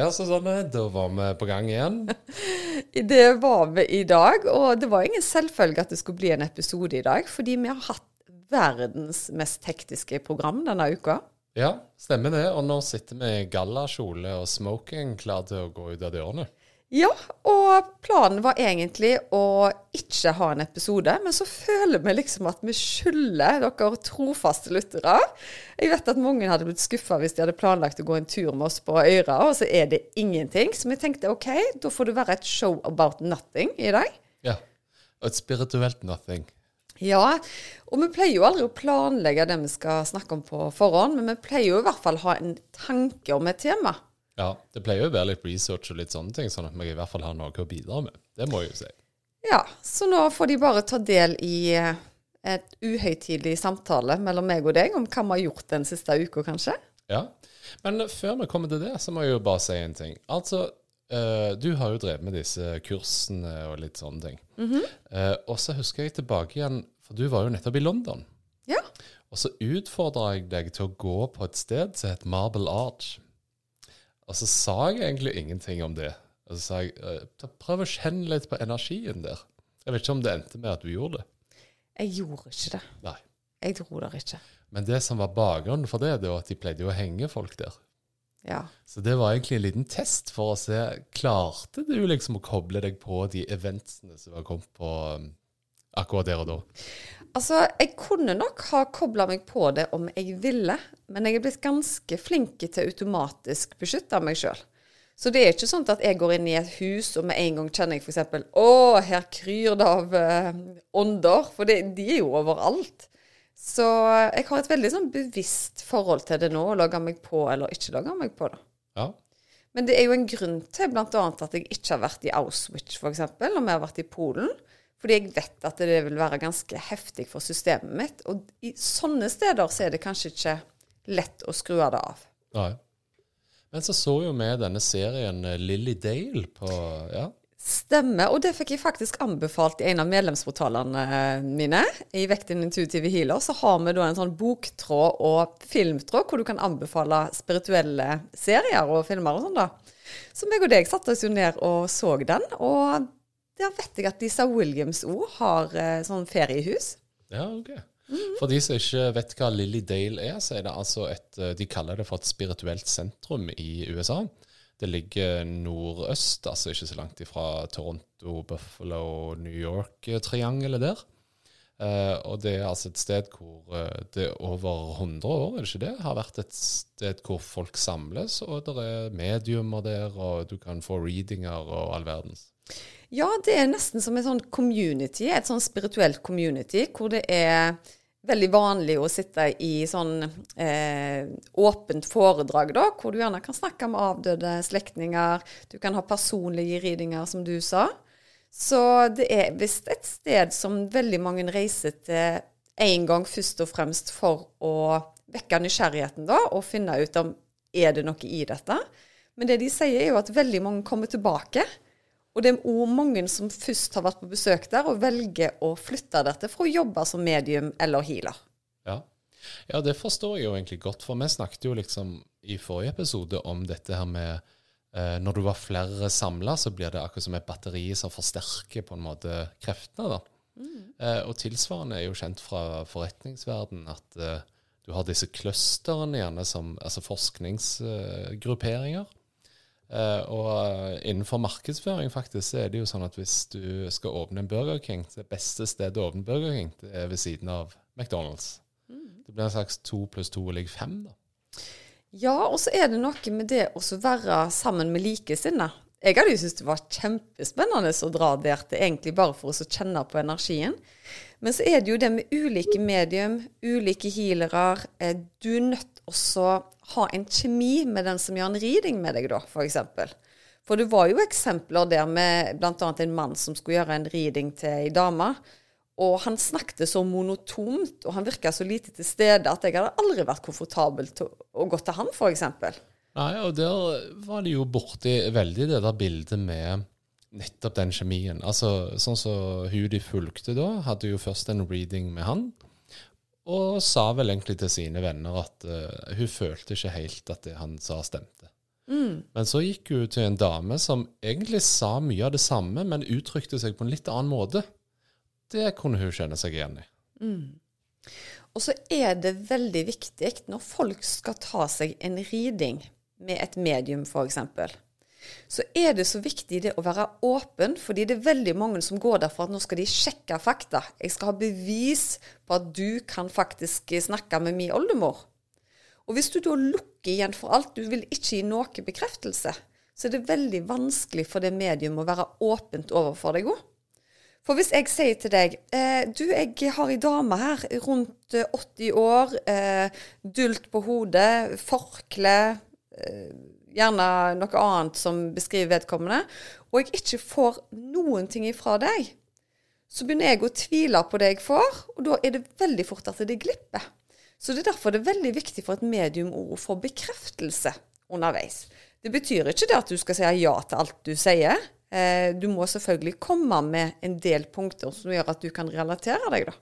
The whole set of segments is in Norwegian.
Ja, Susanne, da var vi på gang igjen. Det var vi i dag, og det var ingen selvfølge at det skulle bli en episode i dag, fordi vi har hatt verdens mest hektiske program denne uka. Ja, stemmer det. Og nå sitter vi i gallakjole og smoking, klar til å gå ut av dørene. Ja, og planen var egentlig å ikke ha en episode, men så føler vi liksom at vi skylder dere trofaste lyttere. Jeg vet at mange hadde blitt skuffa hvis de hadde planlagt å gå en tur med oss på Øyra, og så er det ingenting. Så vi tenkte OK, da får det være et show about nothing i dag. Ja. Og et spirituelt nothing. Ja, og vi pleier jo aldri å planlegge det vi skal snakke om på forhånd, men vi pleier jo i hvert fall å ha en tanke om et tema. Ja, det pleier jo å være litt research og litt sånne ting, sånn at vi i hvert fall har noe å bidra med. Det må jeg jo si. Ja, så nå får de bare ta del i eh, et uhøytidelig samtale mellom meg og deg om hva vi har gjort den siste uka, kanskje. Ja, men før vi kommer til det, så må jeg jo bare si en ting. Altså, uh, du har jo drevet med disse kursene og litt sånne ting. Mm -hmm. uh, og så husker jeg tilbake igjen, for du var jo nettopp i London. Ja. Og så utfordra jeg deg til å gå på et sted som heter Marble Arch. Og så sa jeg egentlig ingenting om det. Og så sa jeg eh, prøv å kjenne litt på energien der. Jeg vet ikke om det endte med at du gjorde det. Jeg gjorde ikke det. Nei. Jeg tror der ikke. Men det som var bakgrunnen for det, det var at de pleide å henge folk der. Ja. Så det var egentlig en liten test for å se Klarte du liksom å koble deg på de eventsene som var kommet på um, akkurat der og da? Altså, jeg kunne nok ha kobla meg på det om jeg ville, men jeg er blitt ganske flink til automatisk beskytte meg sjøl. Så det er ikke sånn at jeg går inn i et hus, og med en gang kjenner jeg f.eks. Å, her kryr det av eh, ånder. For det, de er jo overalt. Så jeg har et veldig sånn bevisst forhold til det nå, å lage meg på eller ikke lage meg på det. Ja. Men det er jo en grunn til bl.a. at jeg ikke har vært i Auschwitz, f.eks., når vi har vært i Polen. Fordi jeg vet at det vil være ganske heftig for systemet mitt. Og i sånne steder så er det kanskje ikke lett å skru av det av. Nei. Men så så jo vi denne serien Lilly Lily Dale på ja. Stemmer. Og det fikk jeg faktisk anbefalt i en av medlemsportalene eh, mine. I Vektin intuitive healer så har vi da en sånn boktråd og filmtråd hvor du kan anbefale spirituelle serier og filmer og sånn, da. Så meg og deg satte oss jo ned og så den. Og der vet jeg at Lisa Williams òg har eh, sånn feriehus. Ja, ok. For de som ikke vet hva Lilly Dale er, så er det altså et eh, De kaller det for et spirituelt sentrum i USA. Det ligger nordøst, altså ikke så langt ifra Toronto, Buffalo, New York-triangelet der. Uh, og det er altså et sted hvor det over 100 år, er det ikke det, har vært et sted hvor folk samles, og det er mediumer der, og du kan få readinger og all verdens. Ja, det er nesten som et sånn community, et sånn spirituelt community, hvor det er veldig vanlig å sitte i sånn eh, åpent foredrag, da, hvor du gjerne kan snakke med avdøde slektninger. Du kan ha personlige ridinger, som du sa. Så det er visst et sted som veldig mange reiser til én gang først og fremst for å vekke nysgjerrigheten, da, og finne ut om er det noe i dette. Men det de sier, er jo at veldig mange kommer tilbake. Og det er òg mange som først har vært på besøk der, og velger å flytte dette for å jobbe som medium eller healer. Ja. ja, det forstår jeg jo egentlig godt, for vi snakket jo liksom i forrige episode om dette her med eh, når du var flere samla, så blir det akkurat som et batteri som forsterker på en måte kreftene. da. Mm. Eh, og tilsvarende er jo kjent fra forretningsverden at eh, du har disse clusterne gjerne som altså forskningsgrupperinger. Uh, og eh, innenfor markedsføring faktisk, så er det jo sånn at hvis du skal åpne en Burger King, det beste stedet å åpne Burger King det er ved siden av McDonald's. Mm. Det blir en slags to pluss to ligger fem, da. Ja, og så er det noe med det å være sammen med likesinnede. Jeg hadde jo syntes det var kjempespennende å dra der til, egentlig bare for å kjenne på energien. Men så er det jo det med ulike medium, ulike healere. Eh, du er nødt også ha en kjemi med den som gjør en reading med deg, da, f.eks. For, for det var jo eksempler der med bl.a. en mann som skulle gjøre en reading til ei dame. Og han snakket så monotont, og han virka så lite til stede at jeg hadde aldri vært komfortabel til å gå til han, f.eks. Nei, og der var de jo borti veldig det der bildet med nettopp den kjemien. Altså, sånn som så hun de fulgte da, hadde jo først en reading med han. Og sa vel egentlig til sine venner at uh, hun følte ikke helt at det han sa, stemte. Mm. Men så gikk hun til en dame som egentlig sa mye av det samme, men uttrykte seg på en litt annen måte. Det kunne hun kjenne seg igjen i. Mm. Og så er det veldig viktig når folk skal ta seg en riding med et medium, f.eks., så er det så viktig det å være åpen, fordi det er veldig mange som går der for at nå skal de sjekke fakta. Jeg skal ha bevis på at du kan faktisk snakke med min oldemor. Og hvis du da lukker igjen for alt, du vil ikke gi noe bekreftelse, så er det veldig vanskelig for det medium å være åpent overfor deg òg. For hvis jeg sier til deg eh, Du, jeg har ei dame her rundt 80 eh, år, eh, dult på hodet, forkle, eh, gjerne noe annet som beskriver vedkommende, og jeg ikke får noen ting ifra deg, så begynner jeg å tvile på det jeg får, og da er det veldig fort at det glipper. Så det er derfor det er veldig viktig for et medium å få bekreftelse underveis. Det betyr ikke det at du skal si ja til alt du sier, Eh, du må selvfølgelig komme med en del punkter som gjør at du kan relatere deg, da.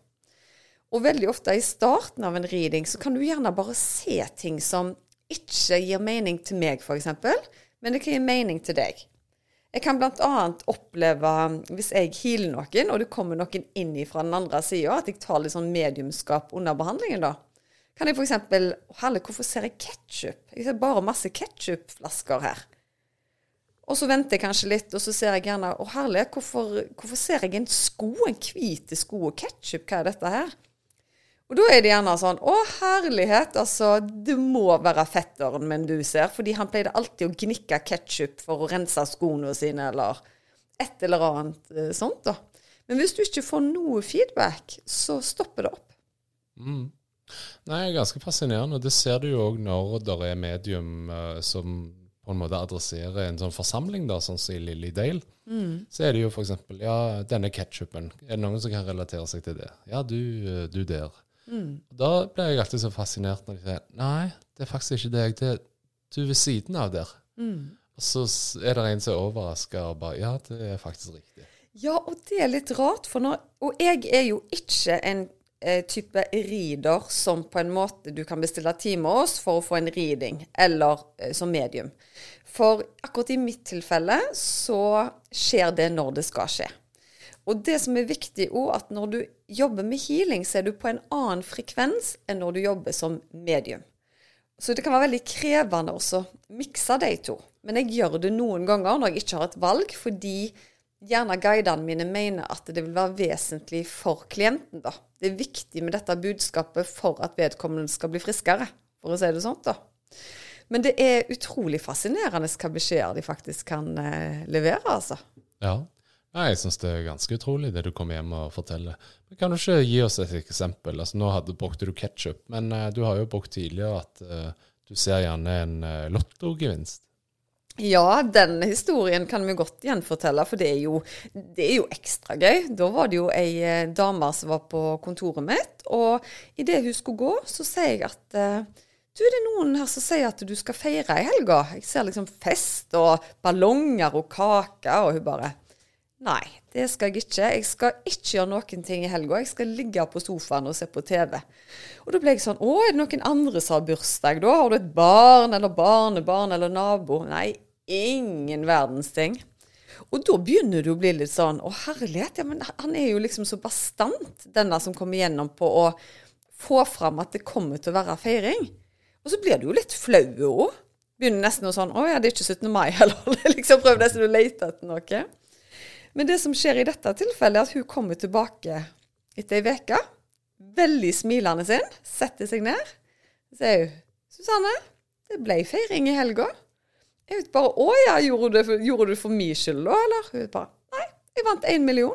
Og veldig ofte i starten av en reading så kan du gjerne bare se ting som ikke gir mening til meg, f.eks., men det kan gi mening til deg. Jeg kan bl.a. oppleve, hvis jeg healer noen, og det kommer noen inn fra den andre sida, at jeg tar litt sånn mediumskap under behandlingen, da. Kan jeg f.eks. Herlig, hvorfor ser jeg ketsjup? Jeg ser bare masse ketsjupflasker her. Og så venter jeg kanskje litt, og så ser jeg gjerne Å, herlig, hvorfor, hvorfor, ser jeg en sko, en hvit sko og ketsjup? Hva er dette her? Og da er det gjerne sånn Å, herlighet, altså. Det må være fetteren min du ser. Fordi han pleide alltid å gnikke ketsjup for å rense skoene sine, eller et eller annet eh, sånt, da. Men hvis du ikke får noe feedback, så stopper det opp. Mm. Nei, ganske fascinerende. Det ser du jo òg når det er medium uh, som på en måte adresserer en sånn forsamling, da, sånn som i Lily Dale, mm. så er det jo f.eks. Ja, denne ketsjupen. Er det noen som kan relatere seg til det? Ja, du, du der. Mm. Da blir jeg alltid så fascinert når de sier Nei, det er faktisk ikke deg. Det er du ved siden av der. Mm. Og så er det en som er overraska og bare Ja, det er faktisk riktig. Ja, og det er litt rart, for når Og jeg er jo ikke en eh, type rider som på en måte du kan bestille tid med oss for å få en riding, eller eh, som medium. For akkurat i mitt tilfelle så skjer det når det skal skje. Og det som er viktig òg, at når du jobber med healing, så er du på en annen frekvens enn når du jobber som medium. Så det kan være veldig krevende også å mikse de to. Men jeg gjør det noen ganger når jeg ikke har et valg, fordi gjerne guidene mine mener at det vil være vesentlig for klienten. da. Det er viktig med dette budskapet for at vedkommende skal bli friskere, for å si det sånn. da. Men det er utrolig fascinerende hva beskjeder de faktisk kan eh, levere, altså. Ja. Nei, jeg syns det er ganske utrolig det du kommer hjem og forteller. Men kan du ikke gi oss et eksempel? Altså, Nå hadde, brukte du ketsjup, men uh, du har jo brukt tidligere at uh, du ser gjerne en uh, lottogevinst. Ja, den historien kan vi godt gjenfortelle, for det er, jo, det er jo ekstra gøy. Da var det jo ei dame som var på kontoret mitt, og idet hun skulle gå, så sier jeg at du, det er noen her som sier at du skal feire i helga. Jeg ser liksom fest og ballonger og kake, og hun bare Nei, det skal jeg ikke. Jeg skal ikke gjøre noen ting i helga. Jeg skal ligge på sofaen og se på TV. Og da ble jeg sånn Å, er det noen andre som har bursdag, da? Har du et barn eller barnebarn eller nabo? Nei, ingen verdens ting. Og da begynner du å bli litt sånn Å, herlighet, ja, men han er jo liksom så bastant, denne som kommer gjennom på å få fram at det kommer til å være feiring. Og så blir du jo litt flau òg. Begynner nesten å sånn Å ja, det er ikke 17. mai heller. liksom Prøver nesten å lete etter noe. Men det som skjer i dette tilfellet, er at hun kommer tilbake etter ei uke. Veldig smilende sin. Setter seg ned. Så sier hun Susanne, det ble feiring i helga. Jeg vet bare Å ja, gjorde du, det, du for min skyld da, eller? Hun bare Nei, jeg vant én million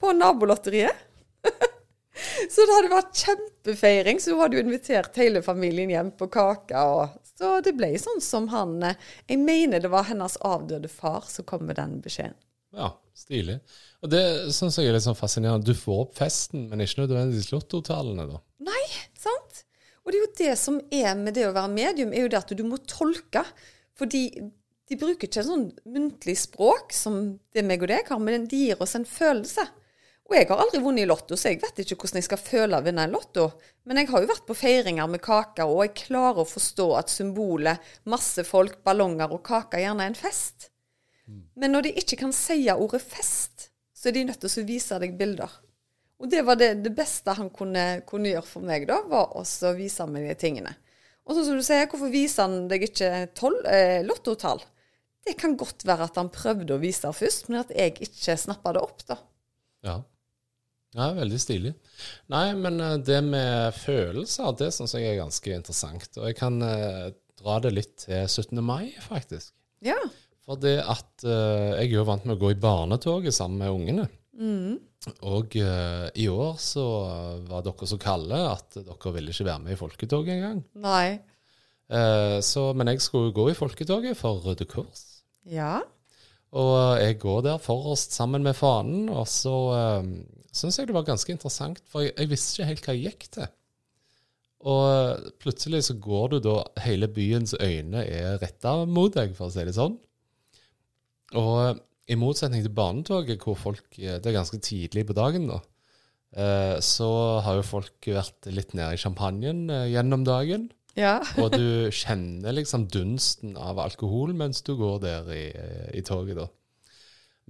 på nabolotteriet. så det hadde vært kjempefeiring. Så hun hadde jo invitert hele familien hjem på kake og Så det ble sånn som han eh, Jeg mener det var hennes avdøde far som kom med den beskjeden. Ja, stilig. Og det syns jeg er litt sånn fascinerende. Du får opp festen, men ikke nødvendigvis lottotallene, da. Nei, sant? Og det er jo det som er med det å være medium, er jo det at du må tolke. Fordi de bruker ikke sånn muntlig språk som det meg og deg har, men de gir oss en følelse. Og jeg har aldri vunnet i Lotto, så jeg vet ikke hvordan jeg skal føle å vinne en Lotto. Men jeg har jo vært på feiringer med kaker, og jeg klarer å forstå at symbolet masse folk, ballonger og kaker gjerne er en fest. Men når de ikke kan si ordet fest, så er de nødt til å vise deg bilder. Og det var det, det beste han kunne, kunne, gjøre for meg, da, var å vise meg de tingene. Og sånn som du sier, hvorfor viser han deg ikke tol, eh, lottotall? Det kan godt være at han prøvde å vise det først, men at jeg ikke snappa det opp, da. Ja. Ja, veldig stilig. Nei, men eh, det med følelser, det syns jeg er ganske interessant. Og jeg kan eh, dra det litt til 17. mai, faktisk. Ja. For det at uh, jeg er jo vant med å gå i barnetoget sammen med ungene. Mm. Og uh, i år så var dere så kalde at dere ville ikke være med i folketoget engang. Nei. Uh, så, men jeg skulle gå i folketoget for Røde Kors. Ja. Og jeg går der forrest sammen med fanen, og så uh, syns jeg det var ganske interessant, for jeg, jeg, visste ikke helt hva jeg gikk til. Og plutselig så går du da Hele byens øyne er retta mot deg, for å si det sånn. Og i motsetning til barnetoget, hvor folk Det er ganske tidlig på dagen, da. Eh, så har jo folk vært litt nede i champagnen eh, gjennom dagen. Ja. og du kjenner liksom dunsten av alkohol mens du går der i, i toget, da.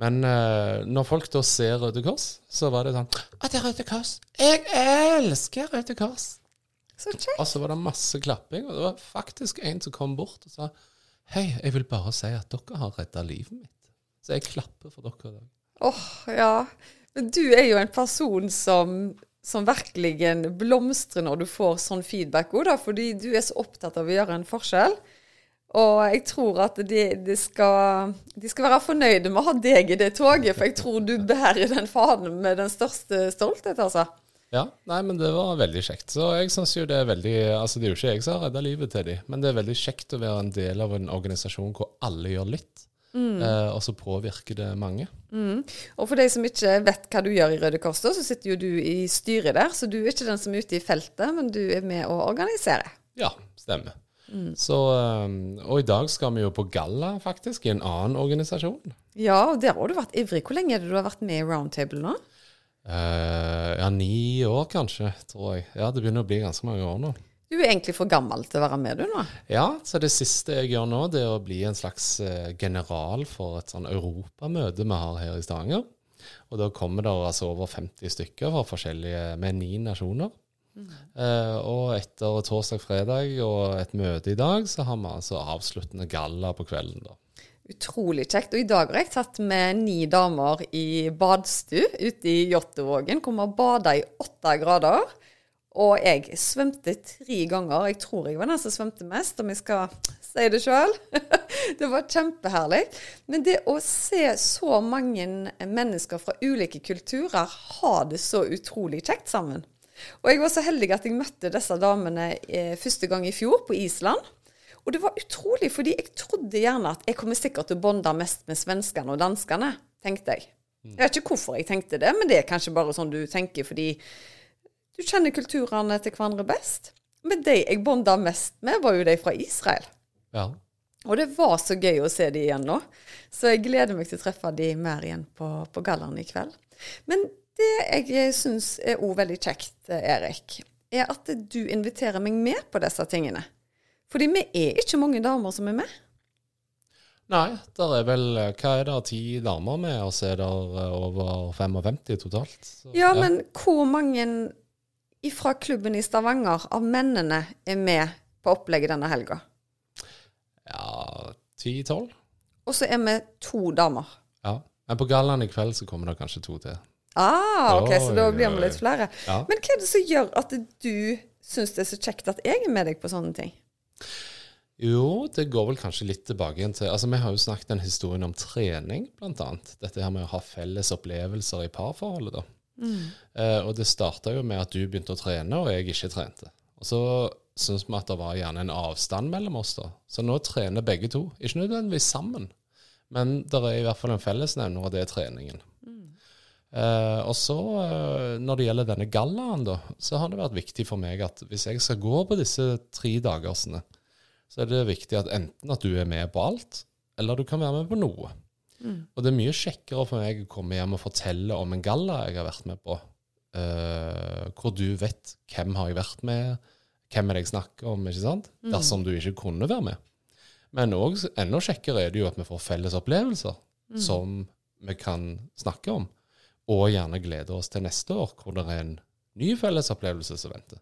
Men uh, når folk da ser Røde Kors, så var det sånn Å, det er Røde Kors! Jeg elsker Røde Kors! Så kjekt. Og så var det masse klapping, og det var faktisk en som kom bort og sa Hei, jeg vil bare si at dere har redda livet mitt. Så jeg klapper for dere. Åh, oh, ja. Men du er jo en person som som virkelig blomstrer når du får sånn feedback òg, fordi du er så opptatt av å gjøre en forskjell. Og jeg tror at de, de, skal, de, skal, være fornøyde med å ha deg i det toget, for jeg tror du bærer den fanen med den største stolthet, altså. Ja, nei, men det var veldig kjekt. Så jeg synes jo det er veldig Altså, det er jo ikke jeg som har redda livet til dem, men det er veldig kjekt å være en del av en organisasjon hvor alle gjør litt. Mm. Eh, og så påvirker det mange. Mm. Og for de som ikke vet hva du gjør i Røde Kors, så sitter jo du i styret der. Så du er ikke den som er ute i feltet, men du er med å organisere. Ja, stemmer. Mm. Så, eh, og i dag skal vi jo på galla, faktisk, i en annen organisasjon. Ja, og der har du vært ivrig. Hvor lenge er det du har vært med i Roundtable nå? Uh, ja, ni år kanskje, tror jeg. Ja, Det begynner å bli ganske mange år nå. Du er egentlig for gammel til å være med, du nå? Ja, så det siste jeg gjør nå, det er å bli en slags uh, general for et sånn europamøte vi har her i Stavanger. Og da kommer det altså over 50 stykker fra forskjellige, med ni nasjoner. Mm. Uh, og etter torsdag-fredag og et møte i dag, så har vi altså avsluttende galla på kvelden, da. Utrolig kjekt. Og i dag har jeg tatt med ni damer i badstue ute i Jåttåvågen, hvor vi har bada i åtte grader. Og jeg svømte tre ganger. Jeg tror jeg var den som svømte mest, om jeg skal si det sjøl. det var kjempeherlig. Men det å se så mange mennesker fra ulike kulturer ha det så utrolig kjekt sammen. Og jeg var så heldig at jeg møtte disse damene eh, første gang i fjor, på Island. Og det var utrolig, fordi jeg trodde gjerne at jeg kommer sikkert til å bonde mest med svenskene og danskene, tenkte jeg. Jeg vet ikke hvorfor jeg tenkte det, men det er kanskje bare sånn du tenker fordi du kjenner kulturene til hverandre best. Men de jeg bonda mest med, var jo de fra Israel. Ja. Og det var så gøy å se de igjen nå. Så jeg gleder meg til å treffe de mer igjen på, på gallaen i kveld. Men det jeg syns er òg veldig kjekt, Erik, er at du inviterer meg med på disse tingene. Fordi vi er ikke mange damer som er med. Nei, der er vel hva er det, ti damer med, og så er det over 55 totalt. Så, ja, ja, men hvor mange fra klubben i Stavanger av mennene er med på opplegget denne helga? Ja, ti-tolv. Og så er vi to damer. Ja. Men på gallaen i kveld så kommer det kanskje to til. Ah, ok, Så da blir vi litt flere. Ja. Men hva er det som gjør at du syns det er så kjekt at jeg er med deg på sånne ting? Jo, det går vel kanskje litt tilbake igjen til Altså, Vi har jo snakket en historie om trening, annet. Dette her med å ha felles opplevelser i parforholdet. da. Mm. Eh, og det starta jo med at du begynte å trene, og jeg ikke trente. Og så syns vi at det var gjerne en avstand mellom oss. da. Så nå trener begge to. Ikke nødvendigvis sammen, men det er i hvert fall en fellesnevner, og det er treningen. Eh, og så, uh, når det gjelder denne gallaen, da, så har det vært viktig for meg at hvis jeg skal gå på disse tre dagersene, så er det viktig at enten at du er med på alt, eller du kan være med på noe. Og det er mye kjekkere for meg å komme hjem og fortelle om en galla jeg har vært med på, uh, hvor du vet hvem har jeg vært med, hvem er det jeg snakker om, ikke sant? Dersom du ikke kunne være med. Men også, enda kjekkere er det jo at vi får felles opplevelser som vi kan snakke om, og gjerne glede oss til neste år, hvor det er en ny fellesopplevelse som venter.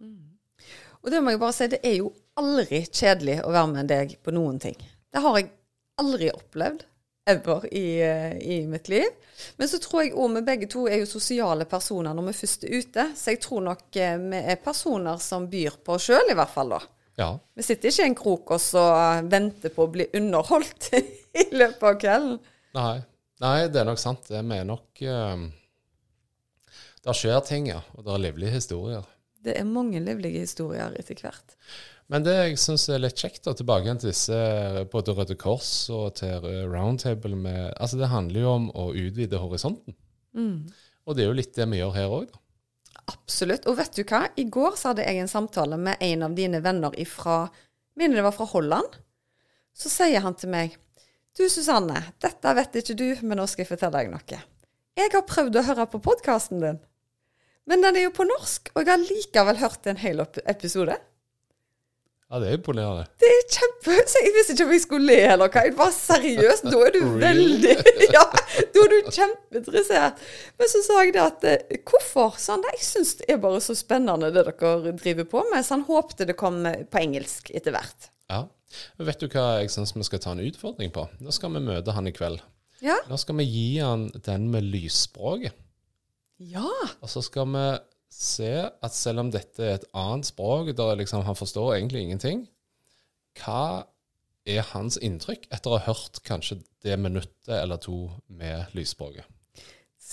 Og det må jeg bare si, det er jo aldri kjedelig å være med deg på noen ting. Det har jeg aldri opplevd. Ever i, eh, i mitt liv. Men så tror jeg òg vi begge to er jo sosiale personer når vi først er ute. Så jeg tror nok eh, vi er personer som byr på oss sjøl, i hvert fall da. Ja, Vi sitter ikke i en krok og så venter på å bli underholdt i løpet av kvelden. Nei, nei, det er nok sant. Vi er nok eh, Det skjer ting, ja. Og det er livlige historier. Det er mange livlige historier etter hvert. Men det jeg syns er litt kjekt, da, tilbake igjen til disse både Røde Kors og til Roundtable med Altså, det handler jo om å utvide horisonten. Og det er jo litt det vi gjør her òg, da. Absolutt. Og vet du hva? I går så hadde jeg en samtale med en av dine venner ifra Mener det var fra Holland. Så sier han til meg Du Susanne, dette vet ikke du, men nå skal jeg fortelle deg noe. Jeg har prøvd å høre på podkasten din. Men den er jo på norsk, og jeg har likevel hørt en hel episode. Ja, det er imponerende. Det er kjempe... Så jeg visste ikke om jeg skulle le eller hva. Jeg var seriøst. Da er du veldig Ja, da er du kjempeinteressert. Men så sa jeg det at eh, Hvorfor? han. Jeg syns det er bare så spennende det dere driver på med. Så han håpte det kom eh, på engelsk etter hvert. Ja. Vet du hva jeg syns vi skal ta en utfordring på? Nå skal vi møte han i kveld. Ja. Nå skal vi gi han den med lysspråket. Ja. Og så skal vi se at selv om dette er et annet språk, der liksom han forstår egentlig ingenting, hva er hans inntrykk etter å ha hørt kanskje det minuttet eller to med lysspråket?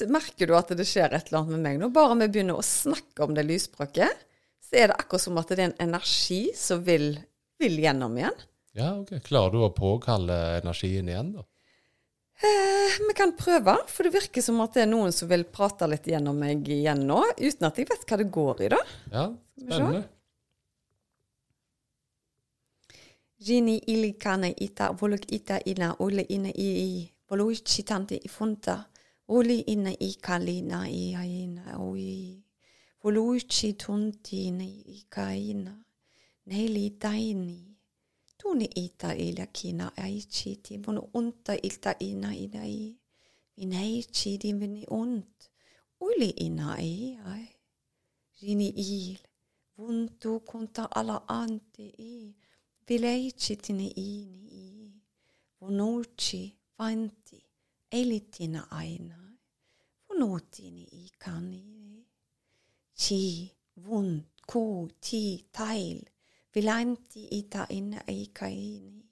Merker du at det skjer et eller annet med meg nå? Bare vi begynner å snakke om det lysspråket, så er det akkurat som at det er en energi som vil, vil gjennom igjen. Ja, ok. Klarer du å påkalle energien igjen, da? Eh, vi kan prøve, for det virker som at det er noen som vil prate litt gjennom meg igjen nå, uten at jeg vet hva det går i, da. Ja, spennende. Jini ilikane ita voluk ita ina ule ina i i volu chitante i funta uli ina i kalina i aina oi volu chitunti ina i kaina neili daini tuni ita ila kina ai chiti. Vono unta ilta ina ina i. Vinei chiti vini unt. Uli ina i ai. Jini il. Vuntu konta ala ante i. Vileicitine ini i. Vonuci vanti elitina aina. Vonutini i kani. Chi vun ku ti tail vilanti ita ina eikaini,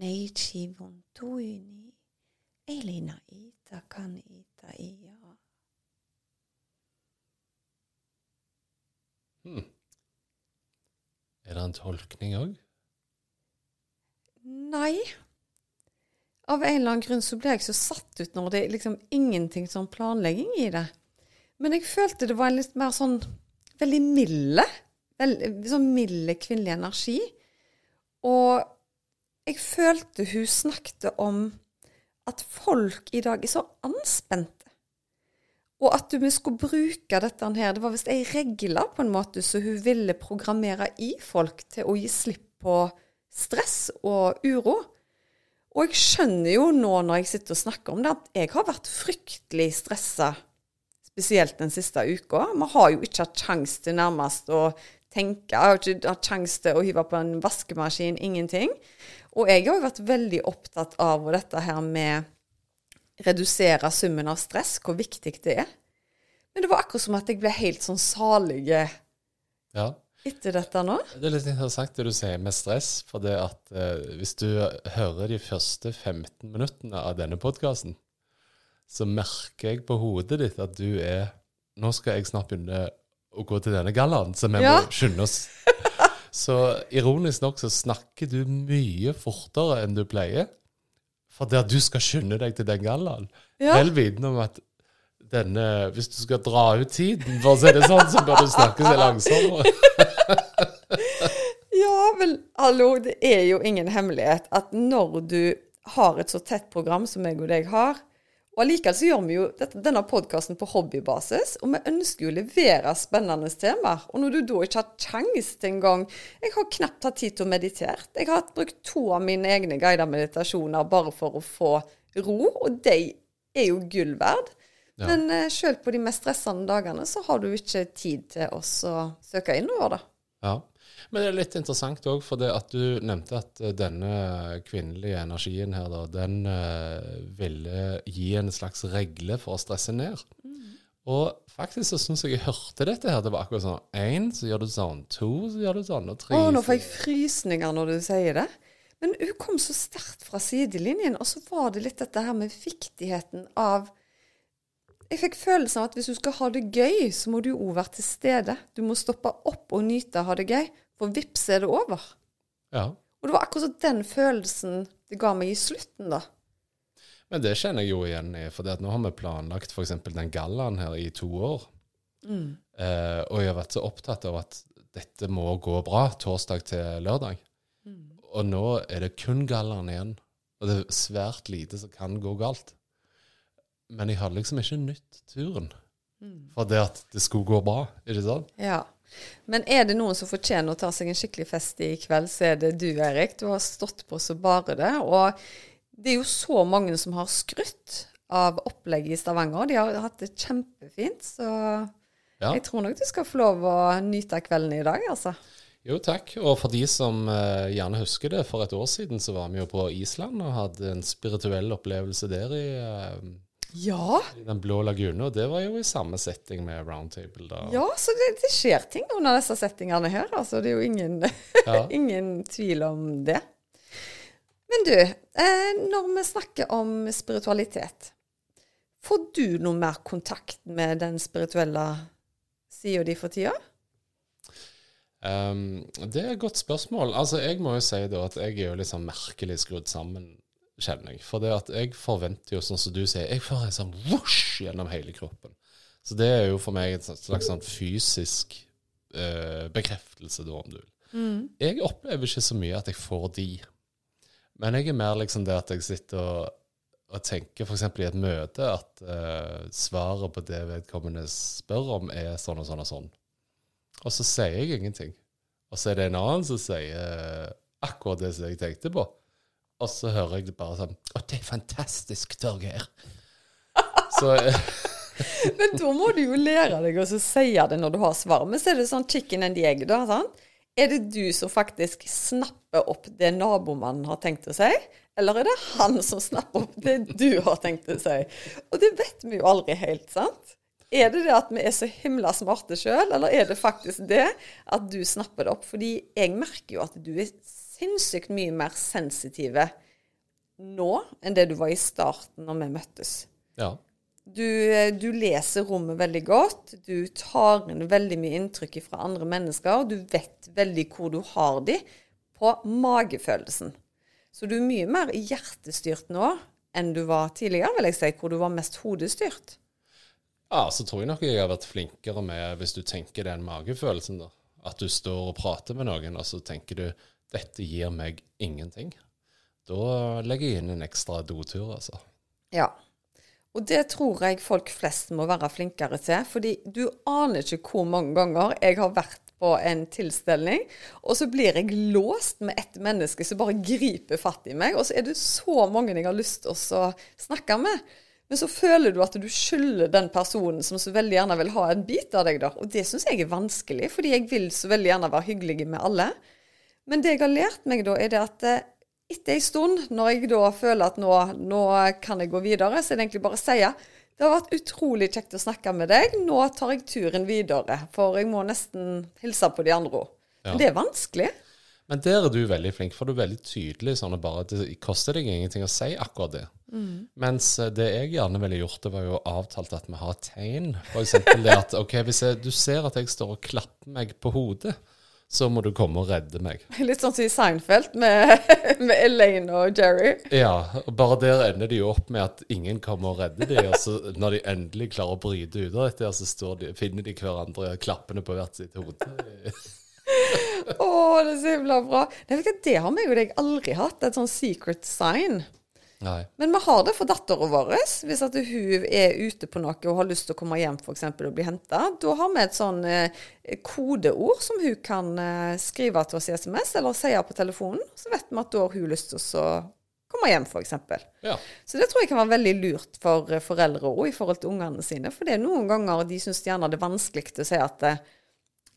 neichi nei chi vontuini elina ita kan ita ia Er det en tolkning òg? Nei. Av en eller annen grunn så ble jeg så satt ut når det er liksom ingenting sånn planlegging i det. Men jeg følte det var en litt mer sånn veldig milde. Sånn milde kvinnelig energi. Og jeg følte hun snakket om at folk i dag er så anspente. Og at vi skulle bruke dette her Det var visst ei regle på en måte så hun ville programmere i folk til å gi slipp på stress og uro. Og jeg skjønner jo nå når jeg sitter og snakker om det, at jeg har vært fryktelig stressa, spesielt den siste uka. Vi har jo ikke hatt sjanse til nærmest å tenke, jeg har ikke hatt sjanse til å hive på en vaskemaskin, ingenting. Og jeg har jo vært veldig opptatt av dette her med redusere summen av stress, hvor viktig det er. Men det var akkurat som at jeg ble helt sånn salig Ja. etter dette nå. Det er litt interessant det du sier med stress, for det at eh, hvis du hører de første 15 minuttene av denne podkasten, så merker jeg på hodet ditt at du er Nå skal jeg snart begynne å gå til denne gallaen, så vi Ja. må skynde oss. Så ironisk nok så snakker du mye fortere enn du pleier. For det at du skal skynde deg til den gallaen. Ja. Vel vitende om at denne Hvis du skal dra ut tiden, for å si det sånn, så bør du snakke seg langsommere. Ja, men hallo, det er jo ingen hemmelighet at når du har et så tett program som jeg og deg har, og allikevel så gjør vi jo dette, denne podkasten på hobbybasis, og vi ønsker jo å levere spennende temaer. Og når du da ikke har kjangs til engang Jeg har knapt hatt tid til å meditere. Jeg har brukt to av mine egne guidede meditasjoner bare for å få ro, og de er jo gull verd. Ja. Men uh, sjøl på de mest stressende dagene så har du ikke tid til å søke innover, da. Ja. Men det er litt interessant òg, for det at du nevnte at eh, denne kvinnelige energien her, da, den uh, ville gi en slags regle for å stresse ned. Og faktisk så syns jeg jeg hørte dette her. Det var akkurat sånn én, så gjør du sånn. To, så gjør du sånn. Og tre Å, nå får jeg frysninger når du sier det. Men hun kom så sterkt fra sidelinjen, og så var det litt dette her med viktigheten av Jeg fikk følelsen av at hvis du skal ha det gøy, så må du òg være til stede. Du må stoppe opp og nyte å ha det gøy, for vips er det over. Ja. Og det var akkurat den følelsen det ga meg i slutten, da. Men det kjenner jeg jo igjen i, for nå har vi planlagt f.eks. den gallaen her i to år. Eh, og jeg har vært så opptatt av at dette må gå bra torsdag til lørdag. Og nå er det kun gallaen igjen. Og det er svært lite som kan gå galt. Men jeg hadde liksom ikke nytt turen. For det at det skulle gå bra, ikke sant? Ja. Men er det noen som fortjener å ta seg en skikkelig fest i kveld, så er det du, Erik. Du har stått på så bare det. Og det er jo så mange som har skrytt av opplegget i Stavanger. De har hatt det kjempefint. Så Ja. jeg tror nok du skal få lov å nyte kvelden i dag, altså. Jo, takk. Og for de som uh, gjerne husker det, for et år siden så var vi jo på Island og hadde en spirituell opplevelse der i, eh, Ja, i Den blå lagune. Og det var jo i samme setting med Roundtable. da. ja så det, det skjer ting under disse settingene her. Altså, det er jo ingen, Ja. ingen tvil om det. Men du, eh, når vi snakker om spiritualitet, får du noe mer kontakt med den spirituelle sida di for tida? Um, det er et godt spørsmål. Altså, Jeg må jo si da at jeg er jo litt sånn merkelig skrudd sammen, kjenner jeg. For det at jeg forventer jo, sånn som du sier, jeg får en sånn vosj gjennom hele kroppen. Så det er jo for meg en slags sånn fysisk eh, bekreftelse, da, om du vil. Jeg opplever ikke så mye at jeg får de. Men jeg er mer liksom det at jeg sitter og, og tenker f.eks. i et møte at eh, svaret på det vedkommende spør om, er sånn og sånn og sånn. Og så sier jeg ingenting. Og så er det en annen som sier eh, akkurat det som jeg tenkte på. Og så hører jeg det bare sånn Å, det er fantastisk, Torgeir. Så eh, Men da må du jo lære deg å si det når du har svar. Men så er det sånn chicken and egg, da. sant? Er det du som faktisk snapper opp det nabomannen har tenkt å si, eller er det han som snapper opp det du har tenkt å si? Og det vet vi jo aldri helt, sant? Er det det at vi er så himla smarte sjøl, eller er det faktisk det at du snapper det opp? Fordi jeg merker jo at du er sinnssykt mye mer sensitive nå enn det du var i starten når vi møttes. ja. Du, eh, du leser rommet veldig godt. Du tar inn veldig mye inntrykk fra andre mennesker. Du vet veldig hvor du har de på magefølelsen. Så du er mye mer hjertestyrt nå enn du var tidligere, vil jeg si, hvor du var mest hodestyrt. ja, så tror jeg nok jeg har vært flinkere med, hvis du tenker den magefølelsen, da. At du står og prater med noen, og så tenker du dette gir meg ingenting. Da legger jeg inn en ekstra dotur, altså. Ja. Og det tror jeg folk flest må være flinkere til. Fordi du aner ikke hvor mange ganger jeg har vært på en tilstelning, og så blir jeg låst med ett menneske som bare griper fatt i meg. Og så er det så mange jeg har lyst til å snakke med. Men så føler du at du skylder den personen som så veldig gjerne vil ha en bit av deg, da. Og det syns jeg er vanskelig, fordi jeg vil så veldig gjerne være hyggelig med alle. Men det jeg har lært meg da, er det at eh, etter en stund, når jeg da føler at nå, nå kan jeg gå videre, så er det egentlig bare å si det har vært utrolig kjekt å snakke med deg. Nå tar jeg turen videre, for jeg må nesten hilse på de andre òg. Ja. Men det er vanskelig. Men der er du veldig flink, for du er veldig tydelig sånn at bare det koster deg ingenting å si akkurat det. Mens eh, det jeg gjerne ville gjort, det var jo avtalt at vi har tegn. For eksempel det at ok, hvis jeg, du ser at jeg står og klapper meg på hodet, så må du komme og redde meg. Litt sånn som i Seinfeld med, med Elaine og Jerry. Ja, og bare der ender de jo opp med at ingen kommer og redder dem. Og så når de endelig klarer å bryte ut av dette, så står de, finner de hverandre klappende på hvert sitt hode. Å, det er så himla bra. Hva, det har vi jo deg aldri hatt. Et sånn secret sign. Nei. Men vi har det for dattera vår. Hvis at hun er ute på noe og har lyst til å komme hjem for eksempel, og bli henta, da har vi et sånn eh, kodeord som hun kan eh, skrive til oss i SMS eller si på telefonen. Så vet vi at da har hun lyst til å komme hjem, f.eks. Ja. Så det tror jeg kan være veldig lurt for eh, foreldre òg i forhold til ungene sine. For det er noen ganger de syns gjerne det er vanskelig å si at eh,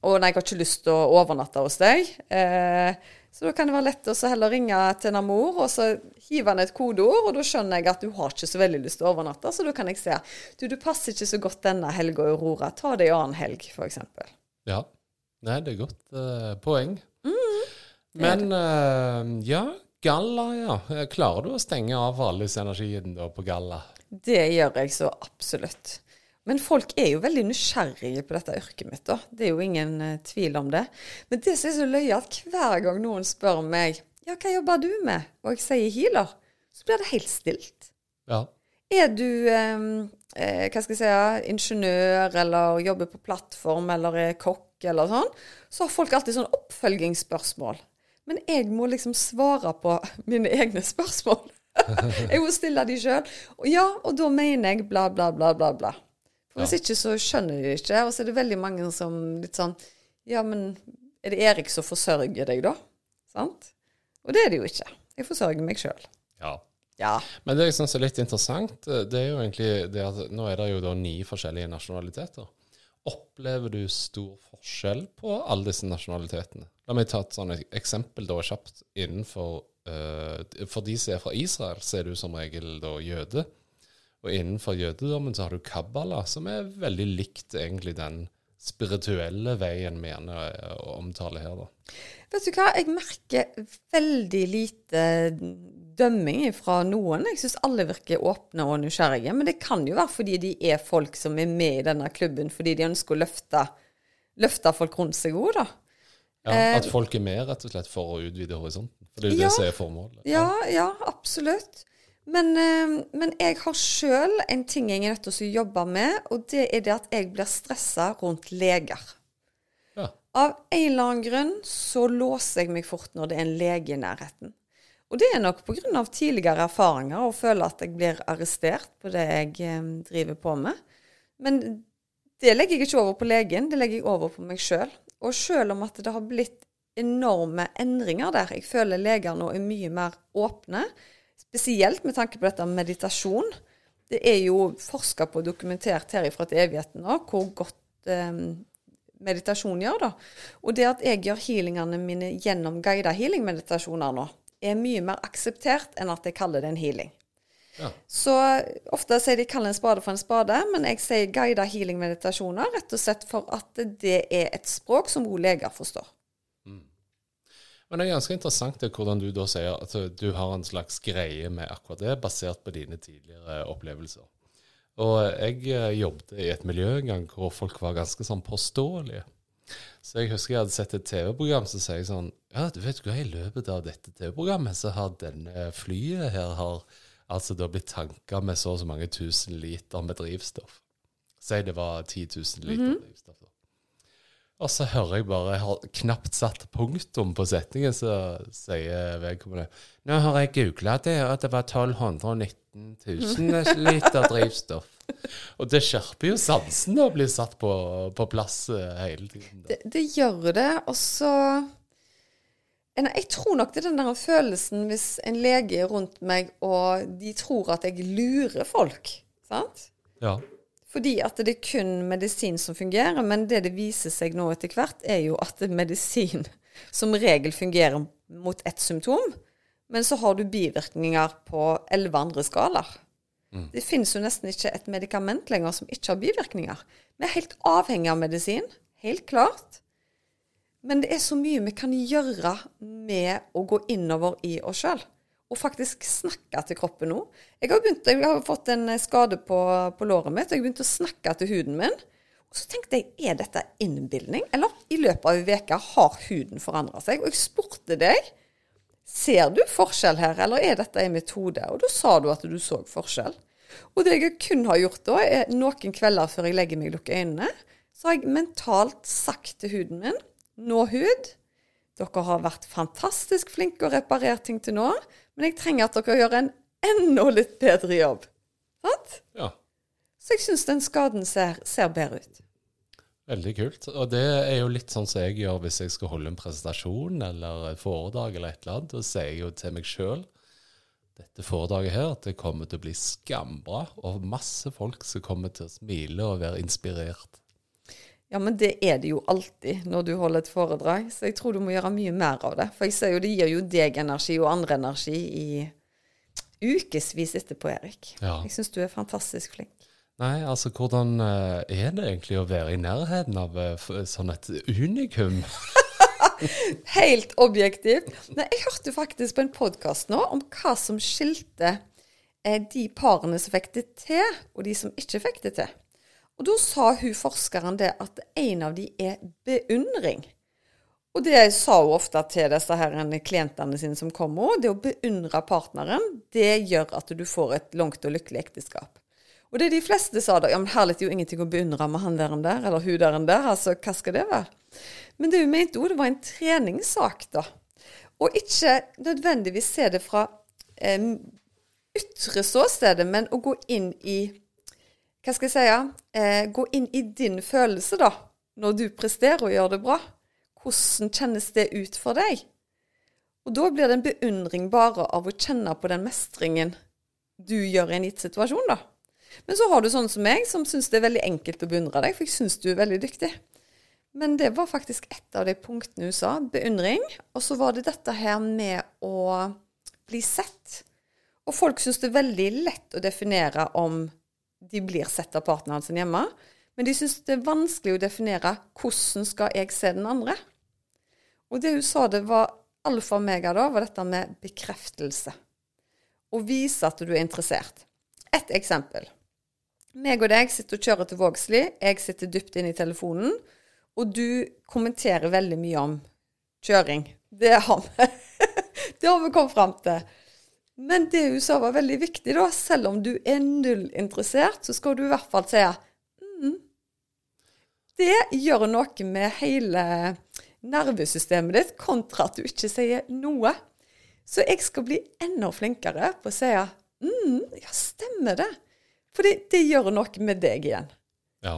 å nei, jeg har ikke lyst til å overnatte hos deg. Eh, så da kan det være lett å heller ringe til en mor, og så hive han et kodeord, og da skjønner jeg at du har ikke så veldig lyst til å overnatte, så da kan jeg se du, du passer ikke så godt denne helga, Aurora, ta det en annen helg, f.eks. Ja. Nei, det er godt uh, poeng. Men uh, ja, galla, ja. Klarer du å stenge av all disse på galla? Det gjør jeg så absolutt. Men folk er jo veldig nysgjerrige på dette yrket mitt, da. Det er jo ingen uh, tvil om det. Men det som er så løye, at hver gang noen spør meg ja, hva jobber du med, og jeg sier healer, så blir det helt stilt. Ja. Er du eh, eh, hva skal jeg si, ingeniør eller jobber på plattform eller er kokk eller sånn, så har folk alltid sånn oppfølgingsspørsmål. Men jeg må liksom svare på mine egne spørsmål. jeg må stille de sjøl. Ja, og da mener jeg bla, bla, bla, bla, bla. Hvis ikke så skjønner de det ikke. Og så er det veldig mange som litt sånn Ja, men er det Erik som forsørger deg, da? Sant? Og det er det jo ikke. Jeg forsørger meg sjøl. ja. Ja. Men det jeg syns er litt interessant, eh, det er jo egentlig det at nå er det jo da ni forskjellige nasjonaliteter. Opplever du stor forskjell på alle disse nasjonalitetene? La meg ta et sånn eksempel da kjapt innenfor uh, For de som er fra Israel, så er du som regel da jøde. Og innenfor jødedommen så har du kabbala, som er veldig likt egentlig den spirituelle veien vi gjerne eh, omtaler her, da. Vet du hva, jeg merker veldig lite dømming fra noen. Jeg syns alle virker åpne og nysgjerrige. Men det kan jo være fordi de er folk som er med i denne klubben fordi de ønsker å løfte, løfte folk rundt seg òg, da. Ja, At folk er med rett og slett for å utvide horisonten. For det er jo Eh, Ja. det som er formålet. Ja, ja, absolutt. Men, eh, men jeg har sjøl en ting jeg er nødt til å jobbe med, og det er det at jeg blir stressa rundt leger. Ja. Av en eller annen grunn så låser jeg meg fort når det er en lege i nærheten. Og det er nok pga. tidligere erfaringer og føler at jeg blir arrestert på det jeg eh, driver på med. Men det legger jeg ikke over på legen, det legger jeg over på meg sjøl. Og sjøl om at det har blitt enorme endringer der, jeg føler leger nå er mye mer åpne, spesielt med tanke på dette med meditasjon. Det er jo forska på og dokumentert her ifra til evigheten nå hvor godt eh, meditasjon gjør, da. Og det at jeg gjør healingene mine gjennom guida healing-meditasjoner nå, er mye mer akseptert enn at jeg kaller det en healing. Ja. Så ofte sier de kaller en spade for en spade, men jeg sier guida healing-meditasjoner rett og slett for at det er et språk som gode leger forstår. Men det er ganske interessant det, hvordan du da sier at du har en slags greie med akkurat det, basert på dine tidligere opplevelser. Og jeg eh, jobbet i et miljø en gang hvor folk var ganske sånn påståelige. Så jeg husker jeg hadde sett et TV-program, så sier jeg sånn Ja, du vet hva, i løpet av dette TV-programmet så har denne flyet her har altså da blitt tanka med så og så mange tusen liter med drivstoff. Si det var 10 000 liter drivstoff. da. Og så hører jeg bare Jeg har knapt satt punktum på setningen, så sier vedkommende Nå har jeg googla det, og det var 1219 000 liter drivstoff. Og det skjerper jo sansen å bli satt på, på plass eh, hele tiden. Det, det gjør det. Og så Jeg tror nok det er den der følelsen hvis en lege er rundt meg, og de tror at jeg lurer folk. Sant? Ja. Fordi at det er kun medisin som fungerer, men det det viser seg nå etter hvert, er jo at medisin som regel fungerer mot ett symptom, men så har du bivirkninger på elleve andre skalaer. Det finnes jo nesten ikke et medikament lenger som ikke har bivirkninger. Vi er helt avhengig av medisin, helt klart. Men det er så mye vi kan gjøre med å gå innover i oss sjøl. Og faktisk snakke til kroppen nå. Jeg har, begynt, jeg har fått en skade på, på låret mitt, og jeg har begynt å snakke til huden min. Og så tenkte jeg, er dette innbilning? Eller i løpet av en uke har huden forandra seg? Og jeg spurte deg, ser du forskjell her, eller er dette en metode? Og da sa du at du så forskjell. Og det jeg kun har gjort da, er noen kvelder før jeg legger meg lukker øynene, så har jeg mentalt sagt til huden min Nå, hud, dere har vært fantastisk flinke og reparert ting til nå, men jeg trenger at dere gjør en enda litt bedre jobb. Sant? Ja. Så jeg syns den skaden ser, ser bedre ut. Veldig kult. Og det er jo litt sånn som jeg gjør hvis jeg skal holde en presentasjon eller et foredrag eller et eller annet. Da sier jeg jo til meg sjøl dette foredraget her, at det kommer til å bli skambra, og masse folk som kommer til å smile og være inspirert. Ja, men det er det jo alltid når du holder et foredrag, så jeg tror du må gjøre mye mer av det. For jeg ser jo det gir jo deg energi og andre energi i ukevis etterpå, Erik. Ja. Jeg syns du er fantastisk flink. Nei, altså hvordan eh, er det egentlig å være i nærheten av eh, sånn et unikum? Helt objektivt. Nei, jeg hørte faktisk på en podkast nå om hva som skilte eh, de parene som fikk det til, og de som ikke fikk det til. Og da sa hun forskeren det at en av de er beundring. Og det sa hun ofte til disse her klientene sine som kommer. Det å beundre partneren, det gjør at du får et langt og lykkelig ekteskap. Og det de fleste sa da, ja, men herlig, det er jo ingenting å beundre med han der en der, eller hun der en der, altså hva skal det være? Men det hun mente òg, det var en treningssak, da. Og ikke nødvendigvis se det fra eh, ytre ståstedet, men å gå inn i Hva skal jeg si? Eh, gå inn i din følelse, da, når du presterer og gjør det bra. Hvordan kjennes det ut for deg? Og da blir det en beundring bare av å kjenne på den mestringen du gjør i en gitt situasjon, da. Men så har du sånn som meg, som syns det er veldig enkelt å beundre deg, for jeg syns du er veldig dyktig. Men det var faktisk et av de punktene hun sa. Beundring. Og så var det dette her med å bli sett. Og folk syns det er veldig lett å definere om de blir sett av partneren sin hjemme. Men de syns det er vanskelig å definere hvordan skal jeg se den andre. Og det hun sa det var alfa og mega da, var dette med bekreftelse. Å vise at du er interessert. Et eksempel. Meg og deg sitter og kjører til Vågsli. Jeg sitter dypt inne i telefonen. Og du kommenterer veldig mye om kjøring. Det har vi, det har vi kommet fram til. Men det hun sa var veldig viktig, da. Selv om du er null interessert, så skal du i hvert fall si mm. Det gjør noe med hele nervesystemet ditt, kontra at du ikke sier noe. Så jeg skal bli enda flinkere på å si mm, ja, stemmer det. For det, det gjør noe med deg igjen. Ja.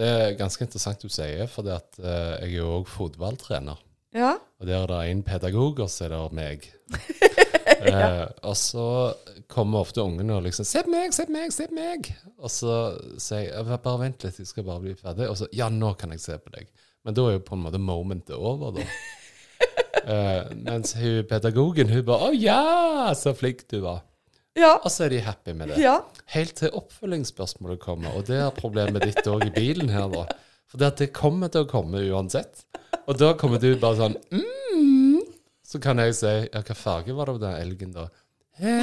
Det er ganske interessant du sier, for det at, eh, jeg er jo òg fotballtrener. Ja. Og der er det en pedagog, og så er det meg. eh, og så kommer ofte ungene og liksom 'Se på meg, se på meg, se på meg!' Og så sier jeg 'Bare vent litt, jeg skal bare bli ferdig.' Og så 'Ja, nå kan jeg se på deg'. Men da er jo på en måte momentet over, da. eh, mens hun pedagogen, hun bare 'Å ja, så flink du var'. Ja. Og så er de happy med det. ja. Helt til oppfølgingsspørsmålet kommer, og det er problemet ditt òg i bilen her, da. For det, kommer til å komme uansett. Og da kommer du bare sånn mm. Så kan jeg si Ja, hva farge var det på den elgen, da? Hæ?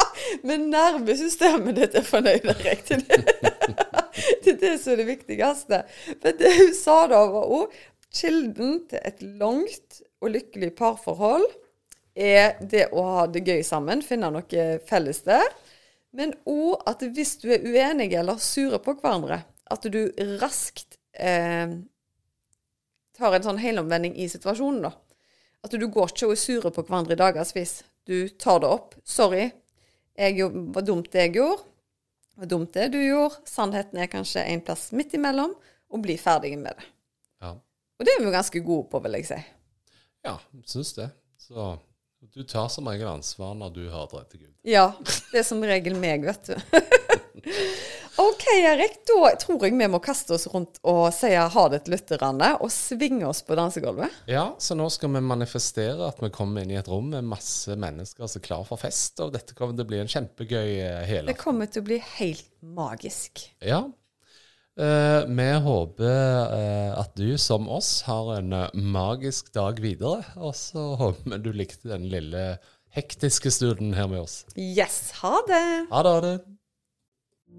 Men nervesystemet ditt er fornøyd, med det, det er det som er det viktigste. Men det hun sa da, var òg kilden til et langt og lykkelig parforhold er det å ha det gøy sammen, finne noe felles der. Men òg at hvis du er uenige eller sure på hverandre, at du raskt eh, tar en sånn helomvending i situasjonen, da. At du går ikke og er sure på hverandre i dagevis. Du tar det opp. 'Sorry, jeg var dumt det jeg gjorde. Var dumt det du gjorde. Sannheten er kanskje en plass midt imellom, og bli ferdig med det. Ja. Og det er vi jo ganske gode på, vil jeg si. Ja, syns det. Så du tar som regel ansvar når du har drept Gud. Ja, det er som regel meg, vet du. OK, Erik. Da tror jeg vi må kaste oss rundt og si ha det til lytterne, og svinge oss på dansegulvet. Ja, så nå skal vi manifestere at vi kommer inn i et rom med masse mennesker som er klar for fest, og dette kommer til å bli en kjempegøy hele Det kommer til å bli helt magisk. Ja. Eh, vi håper eh, at du, som oss, har en eh, magisk dag videre. Og så håper vi du likte den lille hektiske stunden her med oss. Yes, ha det! Ha det. Ha det.